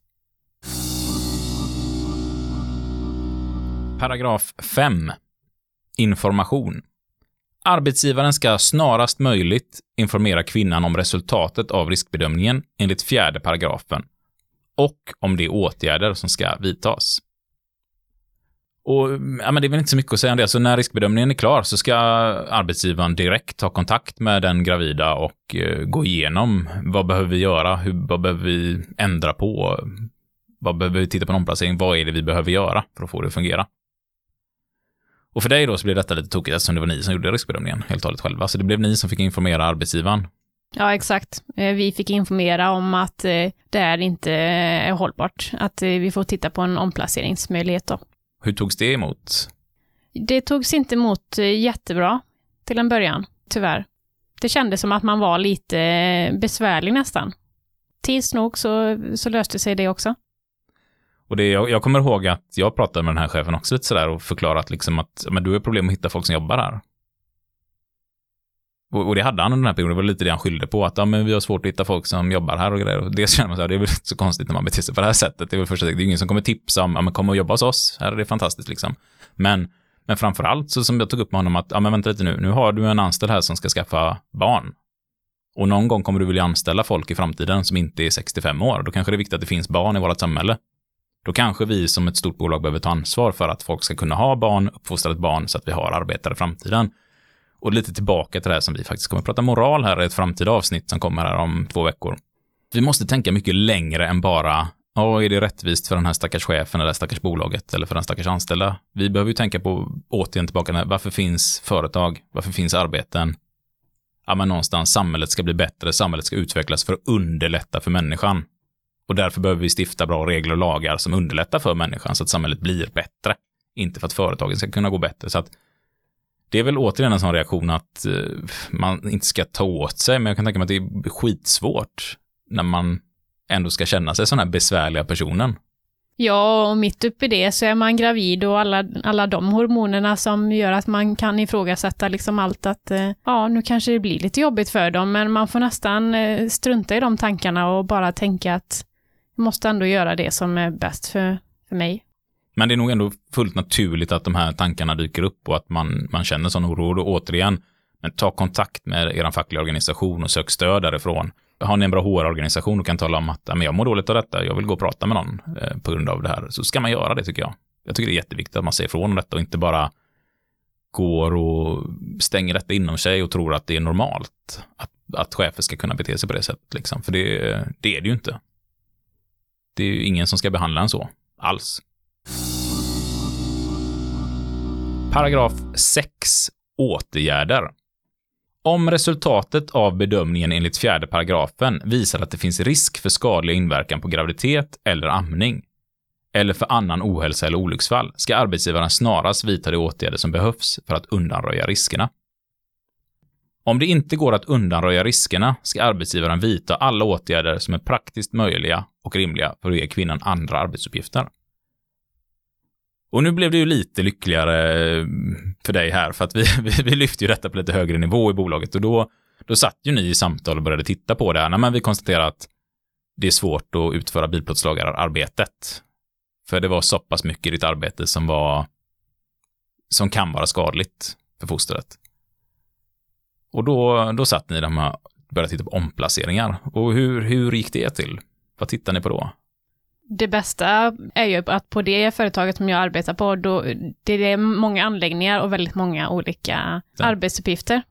Paragraf 5. Information. Arbetsgivaren ska snarast möjligt informera kvinnan om resultatet av riskbedömningen enligt fjärde paragrafen och om de åtgärder som ska vidtas. Och ja, men det är väl inte så mycket att säga om det. Så när riskbedömningen är klar så ska arbetsgivaren direkt ta kontakt med den gravida och eh, gå igenom vad behöver vi göra, hur, vad behöver vi ändra på, vad behöver vi titta på en omplacering, vad är det vi behöver göra för att få det att fungera. Och för dig då så blev detta lite tokigt eftersom det var ni som gjorde riskbedömningen helt och hållet själva. Så det blev ni som fick informera arbetsgivaren. Ja, exakt. Eh, vi fick informera om att eh, det är inte är hållbart. Att eh, vi får titta på en omplaceringsmöjlighet då. Hur togs det emot? Det togs inte emot jättebra till en början, tyvärr. Det kändes som att man var lite besvärlig nästan. Tids nog så, så löste sig det också. Och det, jag, jag, kommer ihåg att jag pratade med den här chefen också lite sådär och förklarat liksom att men du har problem att hitta folk som jobbar här. Och, och det hade han under den här perioden, det var lite det han skyllde på, att ja, men vi har svårt att hitta folk som jobbar här och grejer. Och det känner man så här, det är väl inte så konstigt när man beter sig på det här sättet. Det är väl första det är ingen som kommer tipsa om, ja men kom och jobba hos oss, här är det fantastiskt liksom. Men, men framför allt så som jag tog upp med honom att, ja men vänta lite nu, nu har du en anställd här som ska skaffa barn. Och någon gång kommer du vilja anställa folk i framtiden som inte är 65 år. Då kanske det är viktigt att det finns barn i vårt samhälle. Då kanske vi som ett stort bolag behöver ta ansvar för att folk ska kunna ha barn, uppfostra ett barn så att vi har arbetare i framtiden. Och lite tillbaka till det här som vi faktiskt kommer att prata moral här i ett framtida avsnitt som kommer här om två veckor. Vi måste tänka mycket längre än bara, ja, är det rättvist för den här stackars chefen eller stackars bolaget eller för den stackars anställda? Vi behöver ju tänka på, återigen tillbaka, varför finns företag? Varför finns arbeten? Ja, men någonstans, samhället ska bli bättre, samhället ska utvecklas för att underlätta för människan. Och därför behöver vi stifta bra regler och lagar som underlättar för människan så att samhället blir bättre. Inte för att företagen ska kunna gå bättre. Så att det är väl återigen en sån reaktion att eh, man inte ska ta åt sig, men jag kan tänka mig att det är skitsvårt när man ändå ska känna sig som den här besvärliga personen. Ja, och mitt uppe i det så är man gravid och alla, alla de hormonerna som gör att man kan ifrågasätta liksom allt att eh, ja, nu kanske det blir lite jobbigt för dem, men man får nästan eh, strunta i de tankarna och bara tänka att jag måste ändå göra det som är bäst för, för mig. Men det är nog ändå fullt naturligt att de här tankarna dyker upp och att man, man känner sån oro. Och återigen, men ta kontakt med er fackliga organisation och sök stöd därifrån. Har ni en bra HR-organisation och kan tala om att jag mår dåligt av detta, jag vill gå och prata med någon eh, på grund av det här, så ska man göra det tycker jag. Jag tycker det är jätteviktigt att man säger ifrån om detta och inte bara går och stänger detta inom sig och tror att det är normalt att, att chefer ska kunna bete sig på det sättet. Liksom. För det, det är det ju inte. Det är ju ingen som ska behandla en så, alls. Paragraf 6. Åtgärder. Om resultatet av bedömningen enligt fjärde paragrafen visar att det finns risk för skadlig inverkan på graviditet eller amning, eller för annan ohälsa eller olycksfall, ska arbetsgivaren snarast vidta de åtgärder som behövs för att undanröja riskerna. Om det inte går att undanröja riskerna ska arbetsgivaren vidta alla åtgärder som är praktiskt möjliga och rimliga för att ge kvinnan andra arbetsuppgifter. Och nu blev det ju lite lyckligare eh, för dig här, för att vi, vi, vi lyfte ju detta på lite högre nivå i bolaget och då, då satt ju ni i samtal och började titta på det här. men vi konstaterade att det är svårt att utföra bilplåtslagararbetet. För det var så pass mycket i ditt arbete som var som kan vara skadligt för fostret. Och då, då satt ni där och började titta på omplaceringar. Och hur, hur gick det till? Vad tittade ni på då? Det bästa är ju att på det företaget som jag arbetar på, då, det är många anläggningar och väldigt många olika ja. arbetsuppgifter.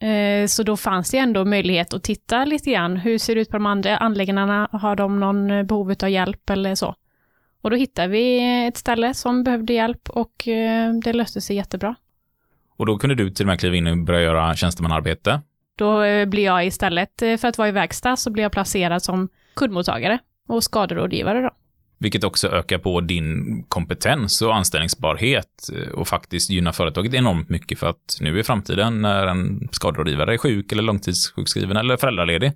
Eh, så då fanns det ändå möjlighet att titta lite grann. Hur ser det ut på de andra anläggningarna? Har de någon behov av hjälp eller så? Och då hittade vi ett ställe som behövde hjälp och eh, det löste sig jättebra. Och då kunde du till och med kliva in och börja göra tjänstemanarbete? Då eh, blir jag istället för att vara i verkstad så blir jag placerad som kundmottagare och skaderådgivare då. Vilket också ökar på din kompetens och anställningsbarhet eh, och faktiskt gynnar företaget enormt mycket för att nu i framtiden när en skaderådgivare är sjuk eller långtidssjukskriven eller föräldraledig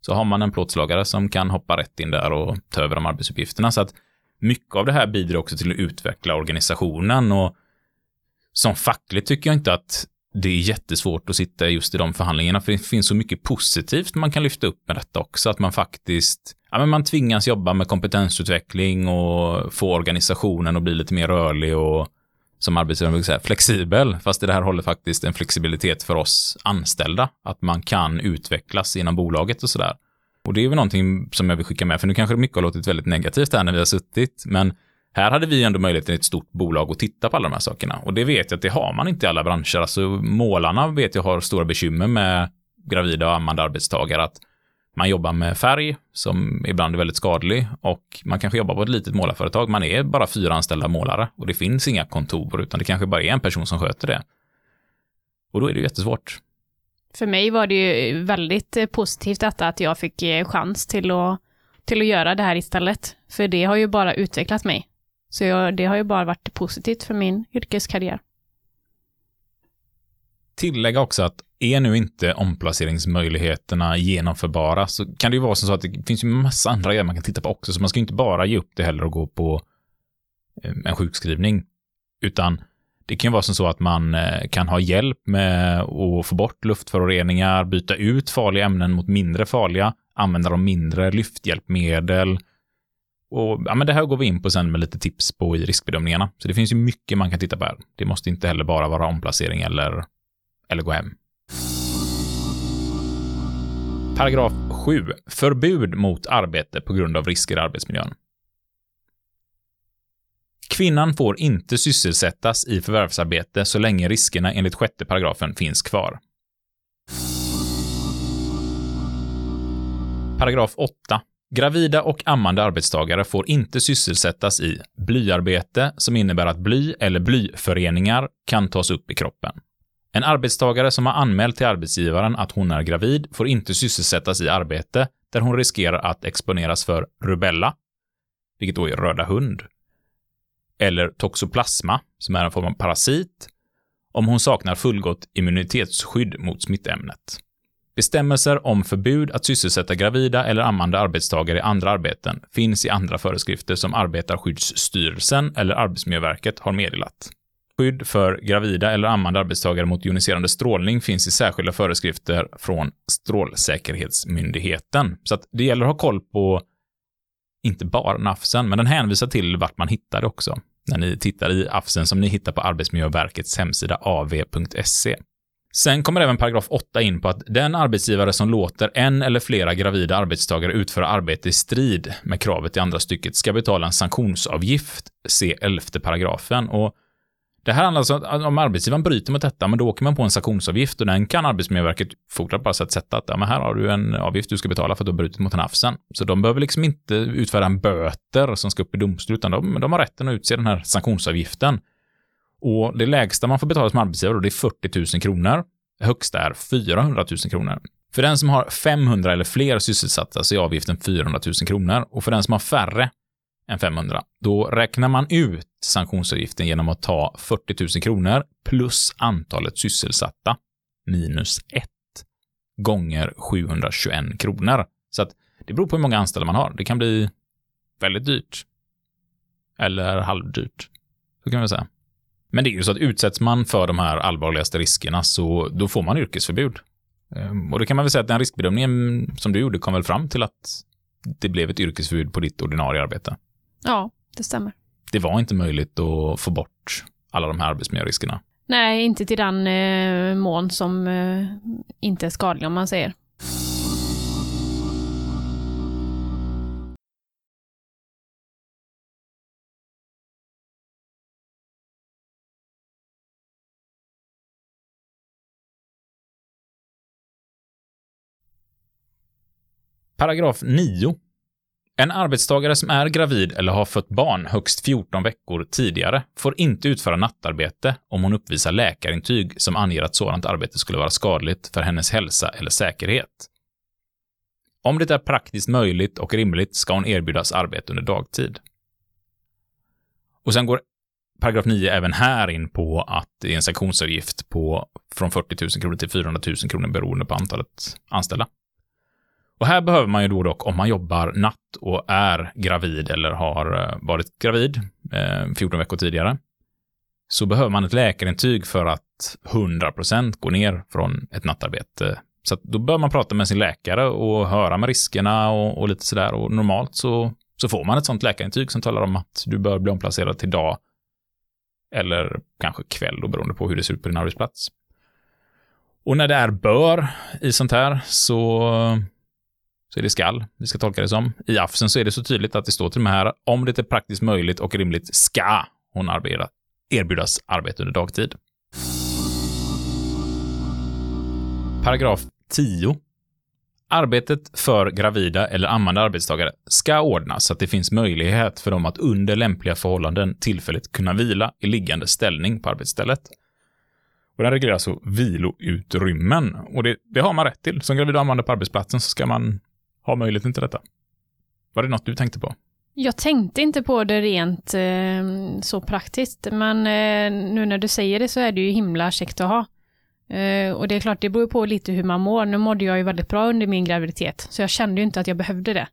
så har man en plåtslagare som kan hoppa rätt in där och ta över de arbetsuppgifterna. Så att mycket av det här bidrar också till att utveckla organisationen och som fackligt tycker jag inte att det är jättesvårt att sitta just i de förhandlingarna, för det finns så mycket positivt man kan lyfta upp med detta också, att man faktiskt, ja men man tvingas jobba med kompetensutveckling och få organisationen att bli lite mer rörlig och som arbetsgivare vill säga flexibel, fast i det här håller faktiskt en flexibilitet för oss anställda, att man kan utvecklas inom bolaget och sådär. Och det är väl någonting som jag vill skicka med, för nu kanske det mycket har låtit väldigt negativt här när vi har suttit, men här hade vi ändå möjligheten i ett stort bolag att titta på alla de här sakerna. Och det vet jag att det har man inte i alla branscher. Alltså målarna vet jag har stora bekymmer med gravida och ammande arbetstagare. Att man jobbar med färg som ibland är väldigt skadlig och man kanske jobbar på ett litet målarföretag. Man är bara fyra anställda målare och det finns inga kontor utan det kanske bara är en person som sköter det. Och då är det jättesvårt. För mig var det ju väldigt eh, positivt detta att jag fick eh, chans till att, till att göra det här istället. För det har ju bara utvecklat mig. Så jag, det har ju bara varit positivt för min yrkeskarriär. Tillägga också att är nu inte omplaceringsmöjligheterna genomförbara så kan det ju vara så att det finns ju massa andra grejer man kan titta på också, så man ska inte bara ge upp det heller och gå på eh, en sjukskrivning, utan det kan ju vara så att man eh, kan ha hjälp med att få bort luftföroreningar, byta ut farliga ämnen mot mindre farliga, använda de mindre lyfthjälpmedel, och ja, men det här går vi in på sen med lite tips på i riskbedömningarna. Så det finns ju mycket man kan titta på här. Det måste inte heller bara vara omplacering eller, eller gå hem. Paragraf 7. Förbud mot arbete på grund av risker i arbetsmiljön. Kvinnan får inte sysselsättas i förvärvsarbete så länge riskerna enligt sjätte paragrafen finns kvar. Paragraf 8. Gravida och ammande arbetstagare får inte sysselsättas i blyarbete som innebär att bly eller blyföreningar kan tas upp i kroppen. En arbetstagare som har anmält till arbetsgivaren att hon är gravid får inte sysselsättas i arbete där hon riskerar att exponeras för rubella, vilket då är röda hund, eller toxoplasma, som är en form av parasit, om hon saknar fullgott immunitetsskydd mot smittämnet. Bestämmelser om förbud att sysselsätta gravida eller ammande arbetstagare i andra arbeten finns i andra föreskrifter som Arbetarskyddsstyrelsen eller Arbetsmiljöverket har meddelat. Skydd för gravida eller ammande arbetstagare mot joniserande strålning finns i särskilda föreskrifter från Strålsäkerhetsmyndigheten. Så att det gäller att ha koll på inte bara nafsen, men den hänvisar till vart man hittar det också. När ni tittar i AFSen som ni hittar på Arbetsmiljöverkets hemsida av.se. Sen kommer även paragraf 8 in på att den arbetsgivare som låter en eller flera gravida arbetstagare utföra arbete i strid med kravet i andra stycket ska betala en sanktionsavgift, se elfte paragrafen. Och det här handlar alltså om om arbetsgivaren bryter mot detta, men då åker man på en sanktionsavgift och den kan Arbetsmiljöverket fortare bara sätta att ja, men här har du en avgift du ska betala för att du har brutit mot den Så de behöver liksom inte utföra en böter som ska upp i domstol, utan de, de har rätten att utse den här sanktionsavgiften. Och det lägsta man får betala som arbetsgivare, det är 40 000 kronor. Högsta är 400 000 kronor. För den som har 500 eller fler sysselsatta så är avgiften 400 000 kronor. Och för den som har färre än 500, då räknar man ut sanktionsavgiften genom att ta 40 000 kronor plus antalet sysselsatta minus 1 gånger 721 kronor. Så att det beror på hur många anställda man har. Det kan bli väldigt dyrt. Eller halvdyrt. Så kan man säga. Men det är ju så att utsätts man för de här allvarligaste riskerna så då får man yrkesförbud. Ehm, Och då kan man väl säga att den riskbedömningen som du gjorde kom väl fram till att det blev ett yrkesförbud på ditt ordinarie arbete. Ja, det stämmer. Det var inte möjligt att få bort alla de här arbetsmiljöriskerna. Nej, inte till den eh, mån som eh, inte är skadlig om man säger. Paragraf 9. En arbetstagare som är gravid eller har fött barn högst 14 veckor tidigare får inte utföra nattarbete om hon uppvisar läkarintyg som anger att sådant arbete skulle vara skadligt för hennes hälsa eller säkerhet. Om det är praktiskt möjligt och rimligt ska hon erbjudas arbete under dagtid. Och sen går paragraf 9 även här in på att det är en sanktionsavgift på från 40 000 kronor till 400 000 kronor beroende på antalet anställda. Och här behöver man ju då dock, om man jobbar natt och är gravid eller har eh, varit gravid eh, 14 veckor tidigare, så behöver man ett läkarintyg för att 100% gå ner från ett nattarbete. Så då bör man prata med sin läkare och höra med riskerna och, och lite sådär. Och normalt så, så får man ett sånt läkarintyg som talar om att du bör bli omplacerad till dag eller kanske kväll då beroende på hur det ser ut på din arbetsplats. Och när det är bör i sånt här så, så är det skall, vi ska tolka det som. I AFSen så är det så tydligt att det står till och med här, om det är praktiskt möjligt och rimligt ska hon arbeta, erbjudas arbete under dagtid. Paragraf 10. Arbetet för gravida eller ammande arbetstagare ska ordnas så att det finns möjlighet för dem att under lämpliga förhållanden tillfälligt kunna vila i liggande ställning på arbetsstället. Och den reglerar alltså viloutrymmen. Och det, det har man rätt till. Som gravid och ammande på arbetsplatsen så ska man ha möjligheten till detta. Var det något du tänkte på? Jag tänkte inte på det rent eh, så praktiskt, men eh, nu när du säger det så är det ju himla käckt att ha. Eh, och det är klart, det beror på lite hur man mår. Nu mådde jag ju väldigt bra under min graviditet, så jag kände ju inte att jag behövde det.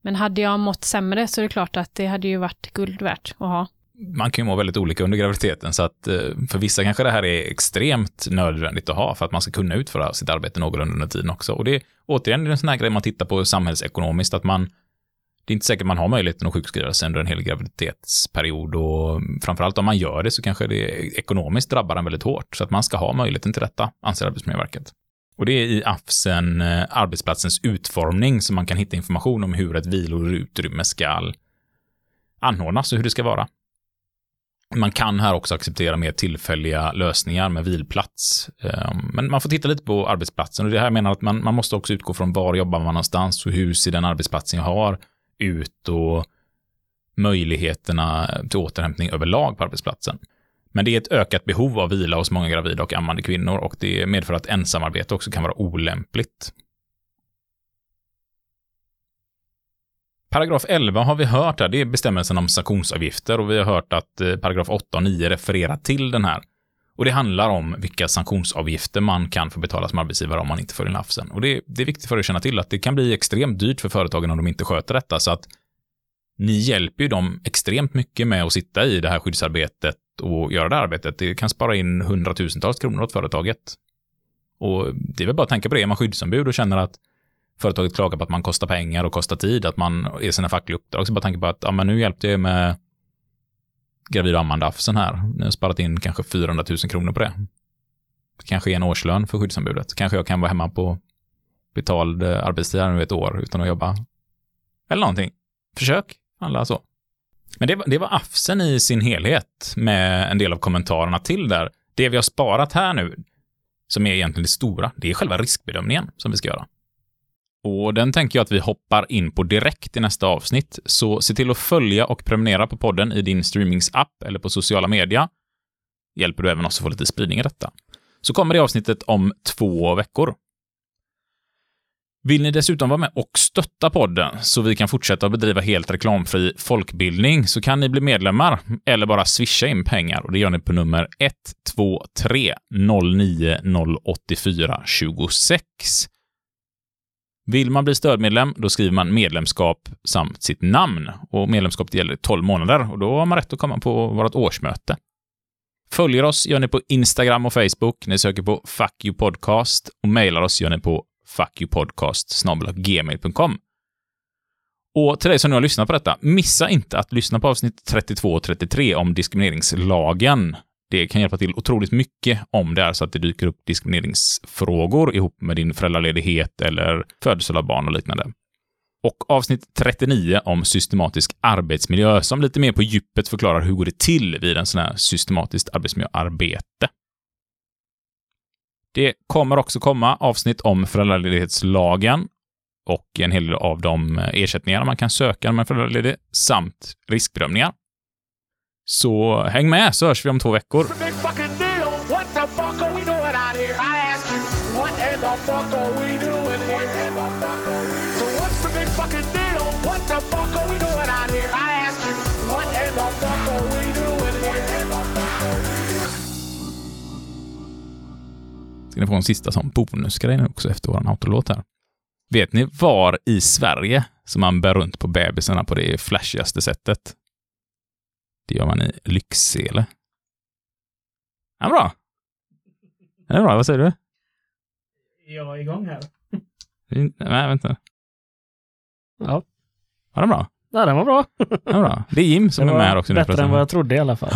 Men hade jag mått sämre så är det klart att det hade ju varit guld värt att ha. Man kan ju må väldigt olika under graviditeten, så att eh, för vissa kanske det här är extremt nödvändigt att ha för att man ska kunna utföra sitt arbete någorlunda under tiden också. Och det är återigen en sån här grej man tittar på samhällsekonomiskt, att man det är inte säkert man har möjligheten att sjukskriva sig under en hel graviditetsperiod och framförallt om man gör det så kanske det ekonomiskt drabbar en väldigt hårt. Så att man ska ha möjligheten till detta, anser Arbetsmiljöverket. Och det är i AFSen, eh, arbetsplatsens utformning, som man kan hitta information om hur ett viloutrymme ska anordnas och hur det ska vara. Man kan här också acceptera mer tillfälliga lösningar med vilplats. Ehm, men man får titta lite på arbetsplatsen och det här menar att man, man måste också utgå från var jobbar man någonstans och hur ser den arbetsplatsen jag har ut och möjligheterna till återhämtning överlag på arbetsplatsen. Men det är ett ökat behov av vila hos många gravida och ammande kvinnor och det medför att ensamarbete också kan vara olämpligt. Paragraf 11 har vi hört här, det är bestämmelsen om sanktionsavgifter och vi har hört att eh, paragraf 8 och 9 refererar till den här. Och det handlar om vilka sanktionsavgifter man kan få betala som arbetsgivare om man inte följer LAFSen. Och det, det är viktigt för er att känna till att det kan bli extremt dyrt för företagen om de inte sköter detta. Så att ni hjälper ju dem extremt mycket med att sitta i det här skyddsarbetet och göra det arbetet. Det kan spara in hundratusentals kronor åt företaget. Och det är väl bara att tänka på det, är man skyddsombud och känner att företaget klagar på att man kostar pengar och kostar tid, att man är sina fackliga uppdrag, så bara tänka på att ja, men nu hjälpte jag med gravida och ammande AFSen här. Ni har sparat in kanske 400 000 kronor på det. Det kanske är en årslön för skyddsombudet. Kanske jag kan vara hemma på betald eh, arbetstid här nu ett år utan att jobba. Eller någonting. Försök, alla så. Men det, det var AFSen i sin helhet med en del av kommentarerna till där. Det vi har sparat här nu, som är egentligen det stora, det är själva riskbedömningen som vi ska göra. Och den tänker jag att vi hoppar in på direkt i nästa avsnitt, så se till att följa och prenumerera på podden i din streamingsapp eller på sociala media. Hjälper du även oss att få lite spridning i detta. Så kommer det avsnittet om två veckor. Vill ni dessutom vara med och stötta podden så vi kan fortsätta att bedriva helt reklamfri folkbildning så kan ni bli medlemmar eller bara swisha in pengar och det gör ni på nummer 123 09 084 26. Vill man bli stödmedlem, då skriver man medlemskap samt sitt namn. Och medlemskapet gäller 12 månader och då har man rätt att komma på vårt årsmöte. Följer oss gör ni på Instagram och Facebook. Ni söker på Fuck You Podcast och mejlar oss gör ni på fuckyoupodcast.gmail.com. Och till dig som nu har lyssnat på detta, missa inte att lyssna på avsnitt 32 och 33 om diskrimineringslagen. Det kan hjälpa till otroligt mycket om det är så att det dyker upp diskrimineringsfrågor ihop med din föräldraledighet eller födsel av barn och liknande. Och avsnitt 39 om systematisk arbetsmiljö som lite mer på djupet förklarar hur går det till vid en sån här systematiskt arbetsmiljöarbete. Det kommer också komma avsnitt om föräldraledighetslagen och en hel del av de ersättningar man kan söka när man är föräldraledig samt riskbedömningar. Så häng med så hörs vi om två veckor. Ska ni få en sista sån bonusgrej nu också efter vår autolåt här. Vet ni var i Sverige som man bär runt på bebisarna på det flashigaste sättet? Det gör man i Lycksele. Ja, bra. Ja, bra. Vad säger du? Jag är igång här. Nej, vänta. Ja. Var den bra? Ja, den var bra. Ja, bra. Det är Jim som Det är var med här också. nu bättre än vad jag trodde i alla fall.